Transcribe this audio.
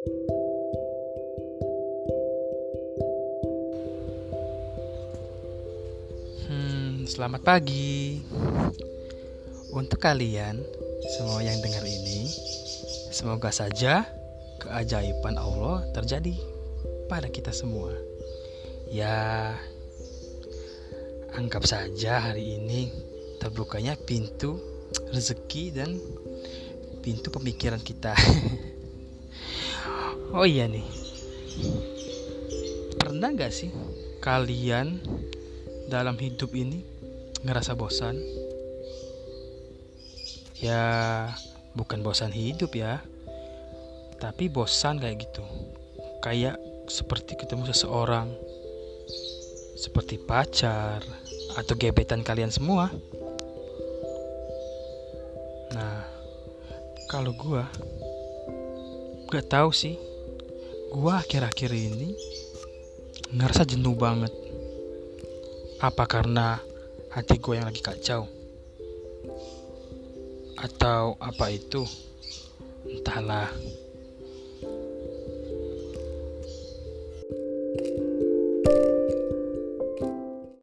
Hmm, selamat pagi. Untuk kalian semua yang dengar ini, semoga saja keajaiban Allah terjadi pada kita semua. Ya, anggap saja hari ini terbukanya pintu rezeki dan pintu pemikiran kita. oh iya nih, pernah gak sih kalian dalam hidup ini ngerasa bosan? Ya, bukan bosan hidup ya, tapi bosan kayak gitu. Kayak seperti ketemu seseorang, seperti pacar atau gebetan kalian semua. Nah, kalau gua gak tahu sih, gua akhir-akhir ini ngerasa jenuh banget apa karena hati gue yang lagi kacau? Atau apa itu? Entahlah.